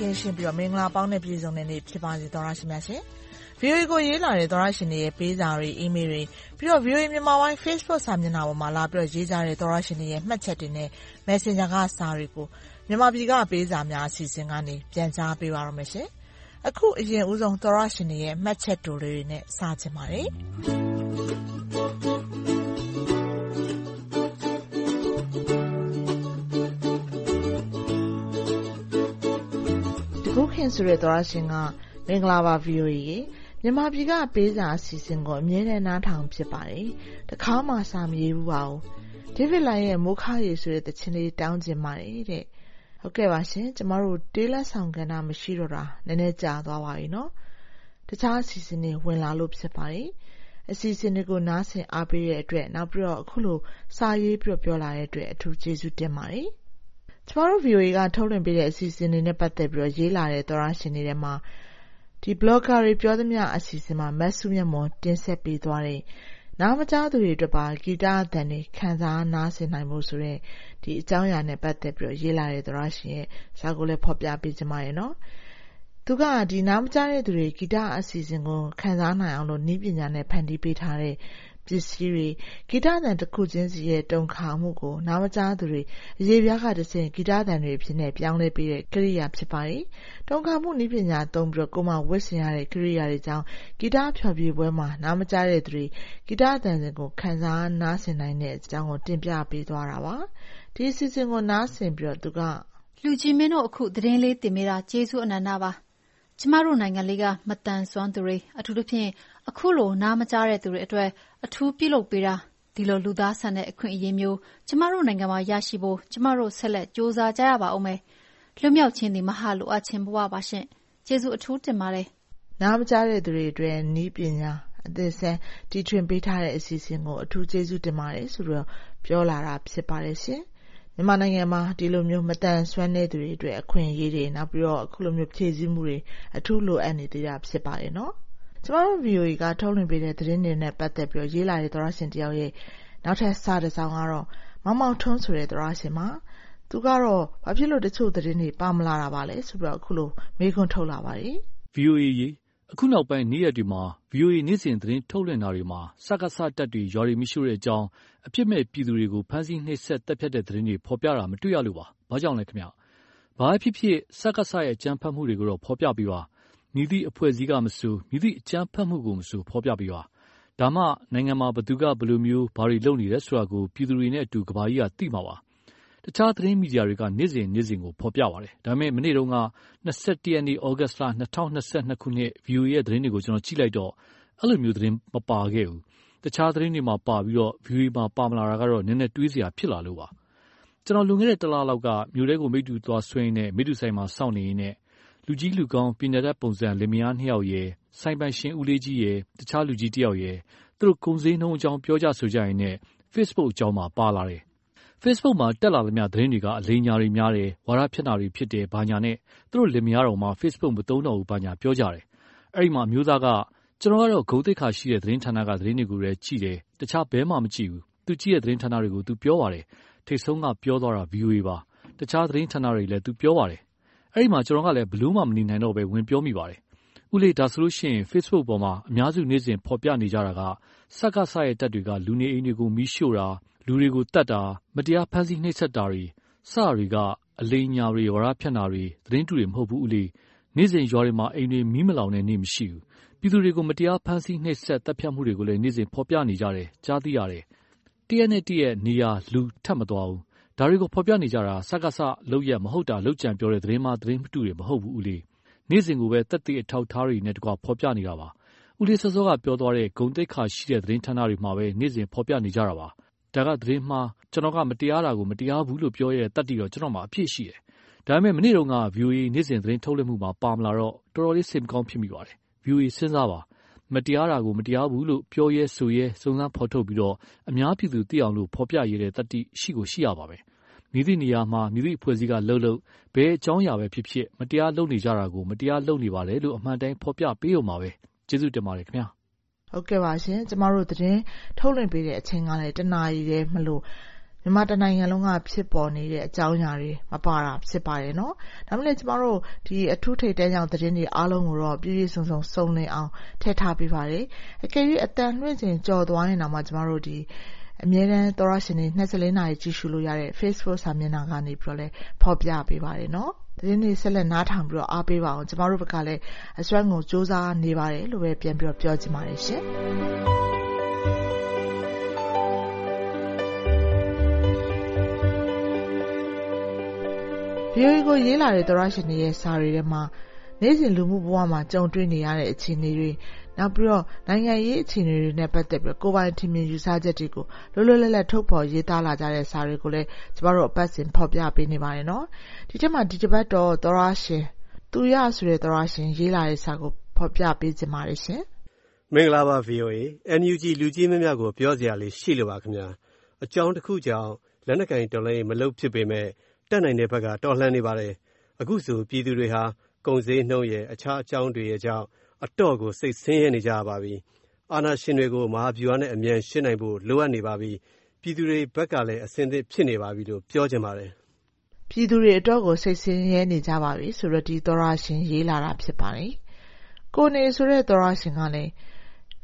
ကင်းရှင်းပြီးတော့မင်္ဂလာပေါင်းနဲ့ပြည့်စုံတဲ့နေ့ဖြစ်ပါစေသောရရှိမြရှင်။ VOA ကိုရေးလာတဲ့သောရရှင်တွေရဲ့ပေးစာတွေအီးမေးလ်တွေပြီးတော့ VOA မြန်မာပိုင်း Facebook စာမျက်နှာပေါ်မှာလာပြီးတော့ရေးကြတဲ့သောရရှင်တွေရဲ့မှတ်ချက်တွေနဲ့ Messenger ကစာတွေကိုမြန်မာပြည်ကပေးစာများအစီအစဉ်ကနေပြန်ကြားပေးပါရမရှင်။ အခုအရင်ဦးဆုံးသောရရှင်တွေရဲ့မှတ်ချက်တိုလေးတွေနဲ့စချင်ပါတယ်။ခုခင်ဆိုတဲ့သောရရှင်ကမင်္ဂလာပါ VOA ရေမြန်မာပြည်ကပေးစာအစီအစဉ်ကိုအမြဲတမ်းနားထောင်ဖြစ်ပါတယ်တခါမှစာမရေးဘူးပါဘူးဒေးဗစ်လိုင်းရဲ့မိုးခါရီဆိုတဲ့တခြင်းလေးတောင်းကျင်ပါတယ်တဲ့ ဟုတ်ကဲ့ပါရှင်ကျမတို့တေးလက်ဆောင်ကဏ္ဍမရှိတော့တာနည်းနည်းကြာသွားပါပြီနော်တခြားအစီအစဉ်တွေဝင်လာလို့ဖြစ်ပါတယ်အစီအစဉ်တွေကိုနားဆင်အားပေးတဲ့အတွက်နောက်ပြီးတော့အခုလိုစာရေးပြီးပြောလာတဲ့အတွက်အထူးကျေးဇူးတင်ပါတယ်ကျမတို့ VOA ကထုတ်လွှင့်ပေးတဲ့အစီအစဉ်တွေနဲ့ပတ်သက်ပြီးရေးလာတဲ့သောတရှင်တွေထဲမှာ Blogger တွေပြောသမျှအစီအစဉ်မှာမစုမြတ်မွန်တင်ဆက်ပေးသွားတဲ့ နားမကြားသူတွေအတွက်ပါဂီတအသံတွေခံစားနားဆင်နိုင်ဖို့ဆိုတဲ့အကြောင်းအရာနဲ့ပတ်သက်ပြီးရေးလာတဲ့သောတရှင်ရဲ့စာကိုလည်းဖော်ပြပေးချင်ပါတယ်။သူကနားမကြားတဲ့သူတွေဂီတအစီအစဉ်ကိုခံစားနိုင်အောင်လို့နည်းပညာနဲ့ဖန်တီးပေးထားတဲ့ ပစ္စည်းတွေဂီတသံတခုချင်းစီရဲ့တုန်ခါမှုကိုနားမကြားသူတွေအရေပြားကတဆင့်ဂီတသံတွေအဖြစ်ပြောင်းလဲပေးတဲ့ကိရိယာဖြစ်ပါတယ်။တုန်ခါမှုနည်းပညာသုံးပြီးကိုယ်မှာဝတ်ဆင်ရတဲ့ကိရိယာတွေကြောင့်ဂီတဖျော်ဖြေပွဲမှာနားမကြားတဲ့သူတွေဂီတသံကိုခံစားနားဆင်နိုင်တဲ့အကြောင်းကိုတင်ပြပေးသွားတာပါ။ဒီအစီအစဉ်ကိုနားဆင်ပြီးသူက“လူကြီးမင်းတို့အခုသတင်းလေးတင်ပေးတာကျေးဇူးအနန္တပါ။ကျမတို့နိုင်ငံလေးကမသန်စွမ်းသူတွေအထူးသဖြင့်အခုလိုနားမကြားတဲ့သူတွေအတွက် အထူးပြုလုပ်ပေးတာ။ဒီလိုလူသားဆန်တဲ့အခွင့်အရေးမျိုး ကျမတို့နိုင်ငံမှာရရှိဖို့ ကျမတို့ ဆက်လက်ကြိုးစားကြရပါဦးမယ်။လွတ်မြောက်ခြင်းသည် မဟာလိုအပ်ခြင်းဘဝပါရှင့်။ကျေးဇူးအထူးတင်ပါတယ်။”နားမကြားတဲ့သူတွေအတွက် နည်းပညာအသစ်အဆန်းတီထွင်ပေးထားတဲ့အစီအစဉ်ကို အထူးကျေးဇူးတင်ပါတယ်ဆိုပြီး ပြောလာတာဖြစ်ပါတယ်ရှင်။မြန်မာနိုင်ငံမှာ ဒီလိုမျိုး မသန်စွမ်းတဲ့သူတွေအတွက် အခွင့်အရေးတွေ နောက်ပြီးတော့ အခုလိုမျိုးဖြည့်ဆည်းမှုတွေ အထူးလိုအပ်နေသေးတာဖြစ်ပါတယ်နော် ကျမတို့ VOA က ထုတ်လွှင့်ပေးတဲ့ သတင်းတွေနဲ့ ပတ်သက်ပြီး ရေးလာတဲ့ သောတရှင်တယောက်ရဲ့ နောက်ထပ် စာတစောင်ကတော့ မောင်မောင်ထွန်းဆိုတဲ့ သောတရှင်ပါ။သူကတော့ ဘာဖြစ်လို့ တချို့သတင်းတွေ ပါမလာတာပါလဲဆိုပြီး အခုလို မေးခွန်းထုတ်လာပါတယ်။ VOA ရေ အခုနောက်ပိုင်း နေ့ရက်တွေမှာ VOA နေ့စဉ်သတင်းထုတ်လွှင့်တာတွေမှာ စကစတပ်တွေ ရွာတွေ မီးရှို့တဲ့အကြောင်း အပြစ်မဲ့ပြည်သူတွေကို ဖမ်းဆီးနှိပ်စက်သတ်ဖြတ်တဲ့သတင်းတွေ ဖော်ပြတာ မတွေ့ရလို့ပါ။ဘာကြောင့်လဲခင်ဗျ။ဘာပဲဖြစ်ဖြစ် စကစရဲ့ အကြမ်းဖက်မှုတွေကိုတော့ ဖော်ပြပေးပါ။ မည်သည့်အဖွဲ့အစည်းကမဆို မည်သည့်အကြမ်းဖက်မှုကိုမဆို ဖော်ပြပေးပါ။ဒါမှ နိုင်ငံမှာ ဘယ်သူက ဘယ်လိုမျိုး ဘာတွေလုပ်နေတယ်ဆိုတာကို ပြည်သူတွေနဲ့အတူ ကမ္ဘာကြီးက သိမှာပါ။တခြားသတင်းမီဒီယာတွေက နေ့စဉ်နေ့စဉ်ကို ဖော်ပြပါတယ်။ဒါပေမဲ့ မနေ့တုန်းက ၂၁ ရက်နေ့ သြဂုတ်လ ၂၀၂၂ ခုနှစ် VOA ရဲ့ သတင်းတွေကိုကျနော်ကြည့်လိုက်တော့ အဲလိုမျိုး သတင်းမပါခဲ့ဘူး။တခြားသတင်းတွေမှာပါပြီးတော့ VOA မှာ ပါမလာတာကတော့ နည်းနည်းတွေးစရာ ဖြစ်လာလို့ပါ။ကျနော် လွန်ခဲ့တဲ့ တလလောက်က မြို့ထဲကို မိတ္တူသွားဆွဲရင်းနဲ့မိတ္တူဆိုင်မှာ စောင့်နေရင်းနဲ့ လူကြီးလူကောင်းပညာတတ်ပုံစံ လင်မယားနှစ်ယောက်ရယ် ဆိုင်ပိုင်ရှင် ဦးလေးကြီးရယ် တခြားလူကြီးတယောက်ရယ် သူတို့ ကုန်ဈေးနှုန်းအကြောင်း ပြောကြဆိုကြရင်းနဲ့ Facebook အကြောင်းမှာပါလာတယ်။ Facebook မှာ တက်လာသမျှ သတင်းတွေက အလိမ်အညာတွေများတယ် ဝါဒဖြန့်တာတွေဖြစ်တယ် ဘာညာနဲ့ သူတို့လင်မယားတောင်မှ Facebook မသုံးတော့ဘူး ဘာညာ ပြောကြတယ်။အဲဒီမှာ အမျိုးသားက ကျနော်ကတော့ ဂုဏ်သိက္ခာရှိတဲ့ သတင်းဌာနက သတင်းတွေကိုပဲ ကြည့်တယ် တခြားဘယ်မှ မကြည့်ဘူး။သူကြည့်တဲ့ သတင်းဌာနတွေကို သူပြောပါတယ်။ထိပ်ဆုံးက ပြောသွားတာ VOA ပါ။တခြားသတင်းဌာနတွေလည်း သူပြောပါတယ်။ အဲဒီမှာ ကျနော်ကလည်း ဘယ်လိုမှ မနေနိုင်တော့ဘဲ ဝင်ပြောမိပါတယ်။ဦးလေး ဒါဆိုရင် Facebook ပေါ်မှာ အများစု နေ့စဉ်ဖော်ပြနေကြတာက စကစရဲ့ တပ်တွေက လူနေအိမ်တွေကို မီးရှို့တာ လူတွေကိုသတ်တာ မတရား ဖမ်းဆီးနှိပ်စက်တာတွေ စတာတွေက အလိမ်အညာတွေ ဝါဒဖြန့်တာတွေ သတင်းတုတွေ မဟုတ်ဘူး ဦးလေး။နေ့စဉ် ရွာတွေမှာ အိမ်တွေ မီးမလောင်တဲ့နေ့ မရှိဘူး။ပြည်သူတွေကို မတရား ဖမ်းဆီးနှိပ်စက် သတ်ဖြတ်မှုတွေကိုလည်း နေ့စဉ် ဖော်ပြနေကြတယ် ကြားသိရတယ်။တရက်နဲ့တရက် နေရာ လူ ထပ်မသွားဘူး။ ဒါတွေကိုဖော်ပြနေကြတာ စကစလုပ်ရပ် မဟုတ်တာ လုပ်ကြံပြောတဲ့ သတင်းမှား သတင်းတုတွေ မဟုတ်ဘူး ဦးလေး။နေ့စဉ်ကိုပဲ သက်သေအထောက်အထားတွေနဲ့တကွ ဖော်ပြနေတာပါ။ဦးလေးစောစောက ပြောသွားတဲ့ ဂုဏ်သိက္ခာရှိတဲ့ သတင်းဌာနတွေမှာပဲ နေ့စဉ်ဖော်ပြနေကြတာပါ။ဒါက သတင်းမှား ကျနော်က မတရားတာကို မတရားဘူးလို့ပြောရဲတဲ့ သတ္တိတော့ ကျနော့်မှာ အပြည့်ရှိတယ်။ဒါပေမဲ့ မနေ့တုန်းက VOA နေ့စဉ်သတင်းထုတ်လွှင့်မှုမှာ ပါမလာတော့ တော်တော်လေး စိတ်မကောင်းဖြစ်မိပါတယ်။ VOA စဉ်းစားပါ။မတရားတာကို မတရားဘူးလို့ ပြောရဲဆိုရဲ စုံစမ်းဖော်ထုတ်ပြီးတော့အများပြည်သူသိအောင်လို့ဖော်ပြရဲတဲ့ သတ္တိ ရှိကိုရှိရပါမယ်။ မည်သည့်နေရာမှာ မည်သည့်အဖွဲ့အစည်းကလုပ်လုပ် ဘယ်အကြောင်းအရာပဲဖြစ်ဖြစ် မတရားလုပ်နေကြတာကို မတရားလုပ်နေပါတယ်လို့ အမှန်အတိုင်း ဖော်ပြပေးရုံပါပဲ။ကျေးဇူးတင်ပါတယ်ခင်ဗျာ ဟုတ်ကဲ့ပါရှင် ကျမတို့ သတင်းထုတ်လွှင့်ပေးတဲ့အချိန်ကလည်း တနာရီတည်းမလို့ မြန်မာတနိုင်ငံလုံးက ဖြစ်ပေါ်နေတဲ့အကြောင်းအရာတွေ မပါတာ ဖြစ်ပါတယ်နော် ဒါမှလည်း ကျမတို့ဒီအထူးထိပ်တန်းကြောင့်သတင်းတွေ အားလုံးကိုတော့ ပြည့်ပြည့်စုံစုံ စုံလင်အောင် ထည့်ထားပေးပါတယ် အကယ်၍အတန်လွှင့်ချိန်ကြော်သွားရင်တော့မှ ကျမတို့ ဒီ အမြဲတမ်းသောရရှင်တွေ24နာရီကြည့်ရှုလို့ရတဲ့ Facebook စာမျက်နှာကနေပြီးတော့လည်းဖော်ပြပေးပါတယ်နော်သတင်းတွေဆက်လက်နားထောင်ပြီးတော့အားပေးပါအောင်ကျမတို့ဘက်ကလည်းအစွမ်းကုန်စူးစမ်းနေပါတယ်လို့ပဲပြန်ပြီးတော့ပြောချင်ပါတယ်ရှင်ဗီအိုအေကိုရေးလာတဲ့သောရရှင်တွေရဲ့စာတွေထဲမှာနေ့စဉ်လူမှုဘဝမှာကြုံတွေ့နေရတဲ့အခြေအနေတွေ နောက်ပြီးတော့နိုင်ငံရေးအခြေအနေတွေနဲ့ပတ်သက်ပြီးကိုယ်ပိုင်ထင်မြင်ယူဆချက်တွေကိုလွတ်လွတ်လပ်လပ်ထုတ်ဖော်ရေးသားလာကြတဲ့စာတွေကိုလည်းကျမတို့အပတ်စဉ်ဖော်ပြပေးနေပါတယ်နော်ဒီထက်မှဒီတစ်ပတ်တော့သောရရှင်သူရဆိုတဲ့သောရရှင်ရေးလာတဲ့စာကိုဖော်ပြပေးခြင်းပါတယ်ရှင်မင်္ဂလာပါ VOA NUG လူကြီးမများကိုပြောစရာလေးရှိလို့ပါခင်ဗျာအကြောင်းတစ်ခုကြောင့်လက်နက်ကင်တော်လိုင်းမလုပ်ဖြစ်ပေမဲ့တက်နိုင်တဲ့ဘက်ကတော်လှန်နေပါတယ်အခုဆိုပြည်သူတွေဟာကုန်စည်နှုန်းရဲ့အခြားအကြောင်းတွေရဲ့ကြောင့် အတော့ကို စိတ်ဆင်းရဲနေကြပါပြီ။အာဏာရှင်တွေကို မဟာဗျူဟာနဲ့ အမြန်ရှင်းနိုင်ဖို့ လိုအပ်နေပါပြီ။ပြည်သူတွေဘက်ကလည်း အဆင်သင့်ဖြစ်နေပါပြီလို့ပြောချင်ပါတယ်။ပြည်သူတွေ အတော့ကို စိတ်ဆင်းရဲနေကြပါပြီဆိုတော့ဒီသောရရှင်ရေးလာတာဖြစ်ပါတယ်။ကိုနေဆိုတဲ့ သောရရှင်ကလည်း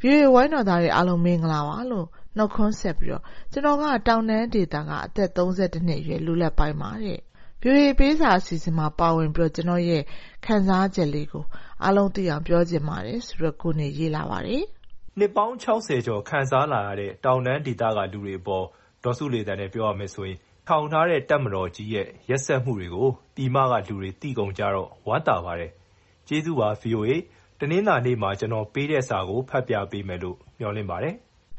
ဗီဒီယိုဝိုင်းတော်သားတွေ အားလုံးမင်္ဂလာပါလို့ နှုတ်ခွန်းဆက်ပြီးတော့ကျွန်တော်က တောင်တန်းဒေသက အသက်32နှစ်အရွယ် လူလက်ပိုင်းပါတဲ့။ ဗွီအိုအေပေးစာအစီအစဉ်မှာပါဝင်ပြီးကျနော့်ရဲ့ခံစားချက်လေးကိုအားလုံးသိအောင်ပြောချင်ပါတယ်ဆိုပြီးကိုနေရေးလာပါတယ်။“နှစ်ပေါင်းကျော်ခံစားလာရတဲ့တောင်တန်းဒေသကလူတွေအပေါ်ဒေါ်စုလေသန်းနဲ့ပြောရမယ်ဆိုရင်ထောင်ထားတဲ့တပ်မတော်ကြီးရဲ့ရက်စက်မှုတွေကိုပြည်မကလူတွေသိကုန်ကြတော့ဝမ်းသာပါတယ်။ကျေးဇူးပါ VOA ။တနင်္လာနေ့မှာကျနော်ပေးတဲ့စာကိုဖတ်ပြပေးမယ်လို့မျှော်လင့်ပါတယ်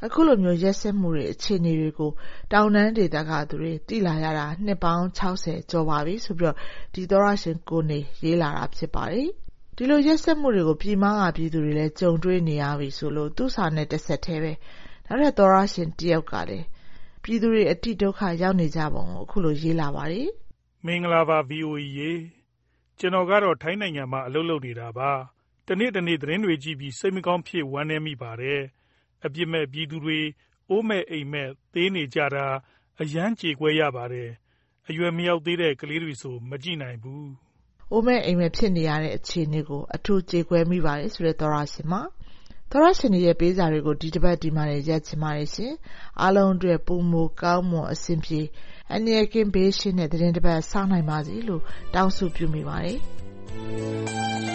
အခုလိုမျိုးရက်စက်မှုတွေအခြေအနေတွေကို တောင်တန်းဒေသကသူတွေသိလာရတာနှစ်ပေါင်း60ကျော်ပါပြီဆိုပြီးတော့ဒီသောရရှင်ကိုနေရေးလာတာဖြစ်ပါတယ်ဒီလိုရက်စက်မှုတွေကိုပြည်မကပြည်သူတွေလည်းကြုံတွေ့နေရပြီဆိုလို့သူ့စာနဲ့တစ်ဆက်တည်းပဲနောက်ထပ်သောရရှင်တယောက်ကလည်းပြည်သူတွေအတိဒုက္ခရောက်နေကြပုံကိုအခုလိုရေးလာပါတယ်မင်္ဂလာပါ VOA ရေကျွန်တော်ကတော့ထိုင်းနိုင်ငံမှာအလုပ်လုပ်နေတာပါတနေ့တနေ့သတင်းတွေကြည့်ပြီးစိတ်မကောင်းဖြစ်ဝမ်းနည်းမိပါတယ် အပြစ်မဲ့ပြည်သူတွေ အိုးမဲ့အိမ်မဲ့ သေနေကြတာ အရမ်းကြေကွဲရပါတယ်။အရွယ်မရောက်သေးတဲ့ ကလေးတွေဆို မကြည့်နိုင်ဘူး။”အိုးမဲ့အိမ်မဲ့ ဖြစ်နေရတဲ့ အခြေအနေကို အထူးကြေကွဲမိပါတယ်ဆိုတဲ့ သောတရှင်ပါ။သောတရှင်တွေရဲ့ ပေးစာတွေကို ဒီတပတ်ဒီမှာတင် ရပ်ချင်ပါတယ်ရှင်။အားလုံးအတွက် ပိုမိုကောင်းမွန် အဆင်ပြေ အန္တရာယ်ကင်း ဘေးရှင်းတဲ့ သီတင်းတပတ် စနိုင်ပါစေလို့ တောင်းဆုပြုမိပါတယ်။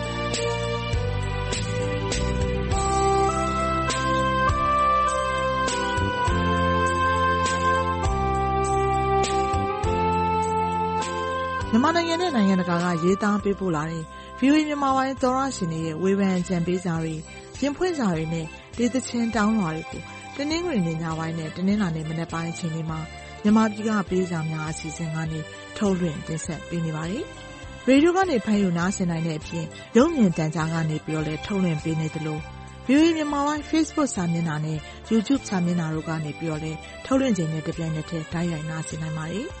မြန်မာနိုင်ငံနဲ့ နိုင်ငံတကာက ရေးသားပေးပို့လာတဲ့ VOA မြန်မာပိုင်းသောရရှင်တွေရဲ့ ဝေဖန်ကြံပေးစာတွေ ရင်ဖွင့်စာတွေနဲ့ ဒေသချင်းတောင်းလွှာတွေကို တနင်္ဂနွေနေ့ညပိုင်းနဲ့ တနင်္လာနေ့ မနက်ပိုင်း အချိန်တွေမှာ မြန်မာပြည်က ပေးစာများ အစီအစဉ်ကနေ ထုတ်လွှင့်တင်ဆက်ပေးနေပါတယ်။ရေဒီယိုကနေ ဖမ်းယူနားဆင်နိုင်တဲ့အပြင် ရုပ်မြင်သံကြားကနေပြီးတော့လည်း ထုတ်လွှင့်ပေးနေသလို VOA မြန်မာပိုင်း Facebook စာမျက်နှာနဲ့ YouTube စာမျက်နှာတို့ကနေပြီးတော့လည်း ထုတ်လွှင့်ချိန်နဲ့ တပြိုင်နက်တည်း တိုက်ရိုက်နားဆင်နိုင်ပါတယ်။